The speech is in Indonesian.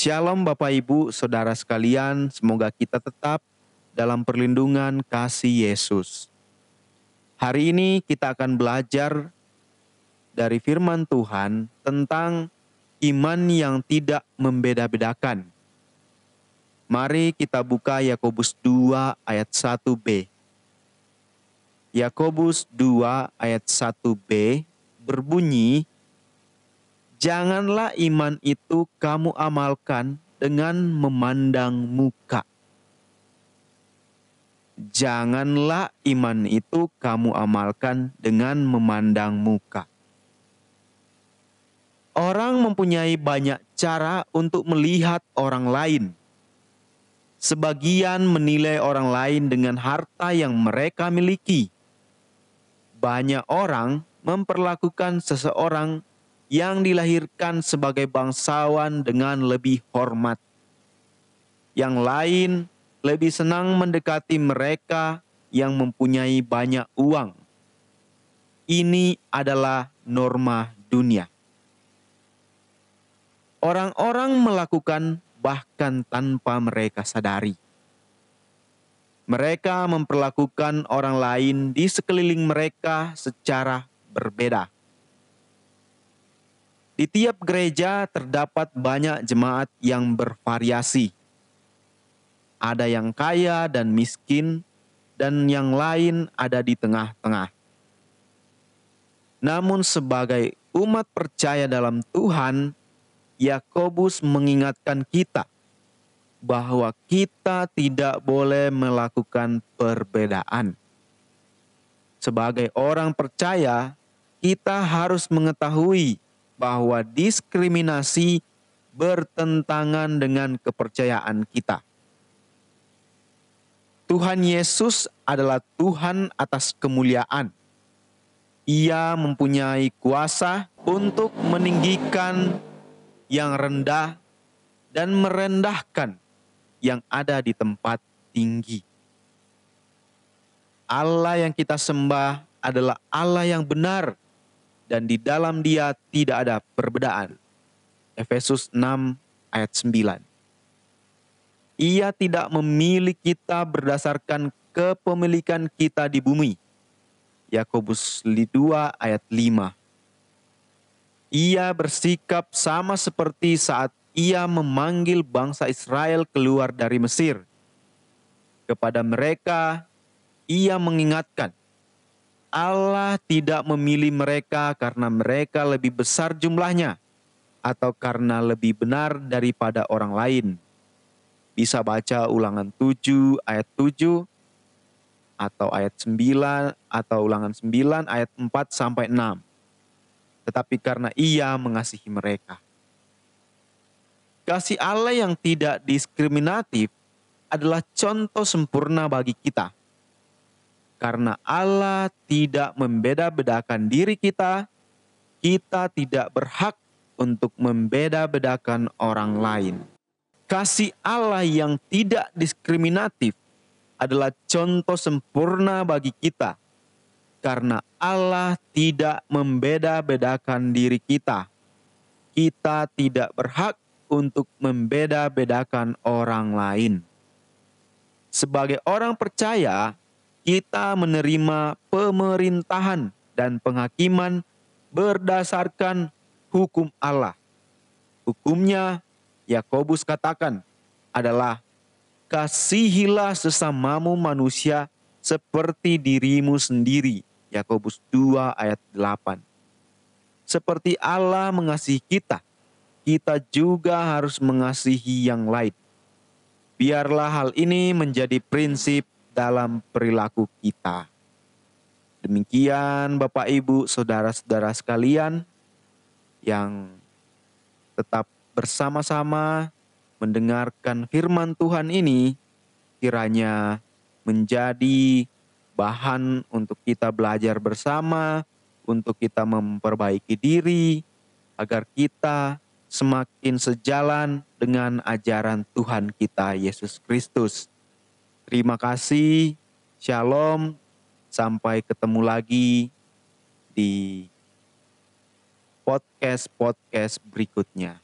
Shalom Bapak Ibu, Saudara sekalian, semoga kita tetap dalam perlindungan kasih Yesus. Hari ini kita akan belajar dari firman Tuhan tentang iman yang tidak membeda-bedakan. Mari kita buka Yakobus 2 ayat 1b. Yakobus 2 ayat 1b berbunyi, Janganlah iman itu kamu amalkan dengan memandang muka. Janganlah iman itu kamu amalkan dengan memandang muka. Orang mempunyai banyak cara untuk melihat orang lain. Sebagian menilai orang lain dengan harta yang mereka miliki. Banyak orang memperlakukan seseorang yang dilahirkan sebagai bangsawan dengan lebih hormat. Yang lain lebih senang mendekati mereka yang mempunyai banyak uang. Ini adalah norma dunia. Orang-orang melakukan bahkan tanpa mereka sadari. Mereka memperlakukan orang lain di sekeliling mereka secara berbeda di tiap gereja terdapat banyak jemaat yang bervariasi. Ada yang kaya dan miskin, dan yang lain ada di tengah-tengah. Namun, sebagai umat percaya dalam Tuhan, Yakobus mengingatkan kita bahwa kita tidak boleh melakukan perbedaan. Sebagai orang percaya, kita harus mengetahui bahwa diskriminasi bertentangan dengan kepercayaan kita. Tuhan Yesus adalah Tuhan atas kemuliaan. Ia mempunyai kuasa untuk meninggikan yang rendah dan merendahkan yang ada di tempat tinggi. Allah yang kita sembah adalah Allah yang benar dan di dalam dia tidak ada perbedaan. Efesus 6 ayat 9. Ia tidak memilih kita berdasarkan kepemilikan kita di bumi. Yakobus 2 ayat 5. Ia bersikap sama seperti saat ia memanggil bangsa Israel keluar dari Mesir. Kepada mereka, ia mengingatkan, Allah tidak memilih mereka karena mereka lebih besar jumlahnya atau karena lebih benar daripada orang lain. Bisa baca ulangan 7 ayat 7 atau ayat 9 atau ulangan 9 ayat 4 sampai 6. Tetapi karena ia mengasihi mereka. Kasih Allah yang tidak diskriminatif adalah contoh sempurna bagi kita karena Allah tidak membeda-bedakan diri kita, kita tidak berhak untuk membeda-bedakan orang lain. Kasih Allah yang tidak diskriminatif adalah contoh sempurna bagi kita, karena Allah tidak membeda-bedakan diri kita. Kita tidak berhak untuk membeda-bedakan orang lain. Sebagai orang percaya, kita menerima pemerintahan dan penghakiman berdasarkan hukum Allah. Hukumnya, Yakobus katakan, adalah kasihilah sesamamu manusia seperti dirimu sendiri. Yakobus 2 ayat 8. Seperti Allah mengasihi kita, kita juga harus mengasihi yang lain. Biarlah hal ini menjadi prinsip dalam perilaku kita. Demikian Bapak Ibu, saudara-saudara sekalian yang tetap bersama-sama mendengarkan firman Tuhan ini kiranya menjadi bahan untuk kita belajar bersama, untuk kita memperbaiki diri agar kita semakin sejalan dengan ajaran Tuhan kita Yesus Kristus. Terima kasih. Shalom. Sampai ketemu lagi di podcast-podcast berikutnya.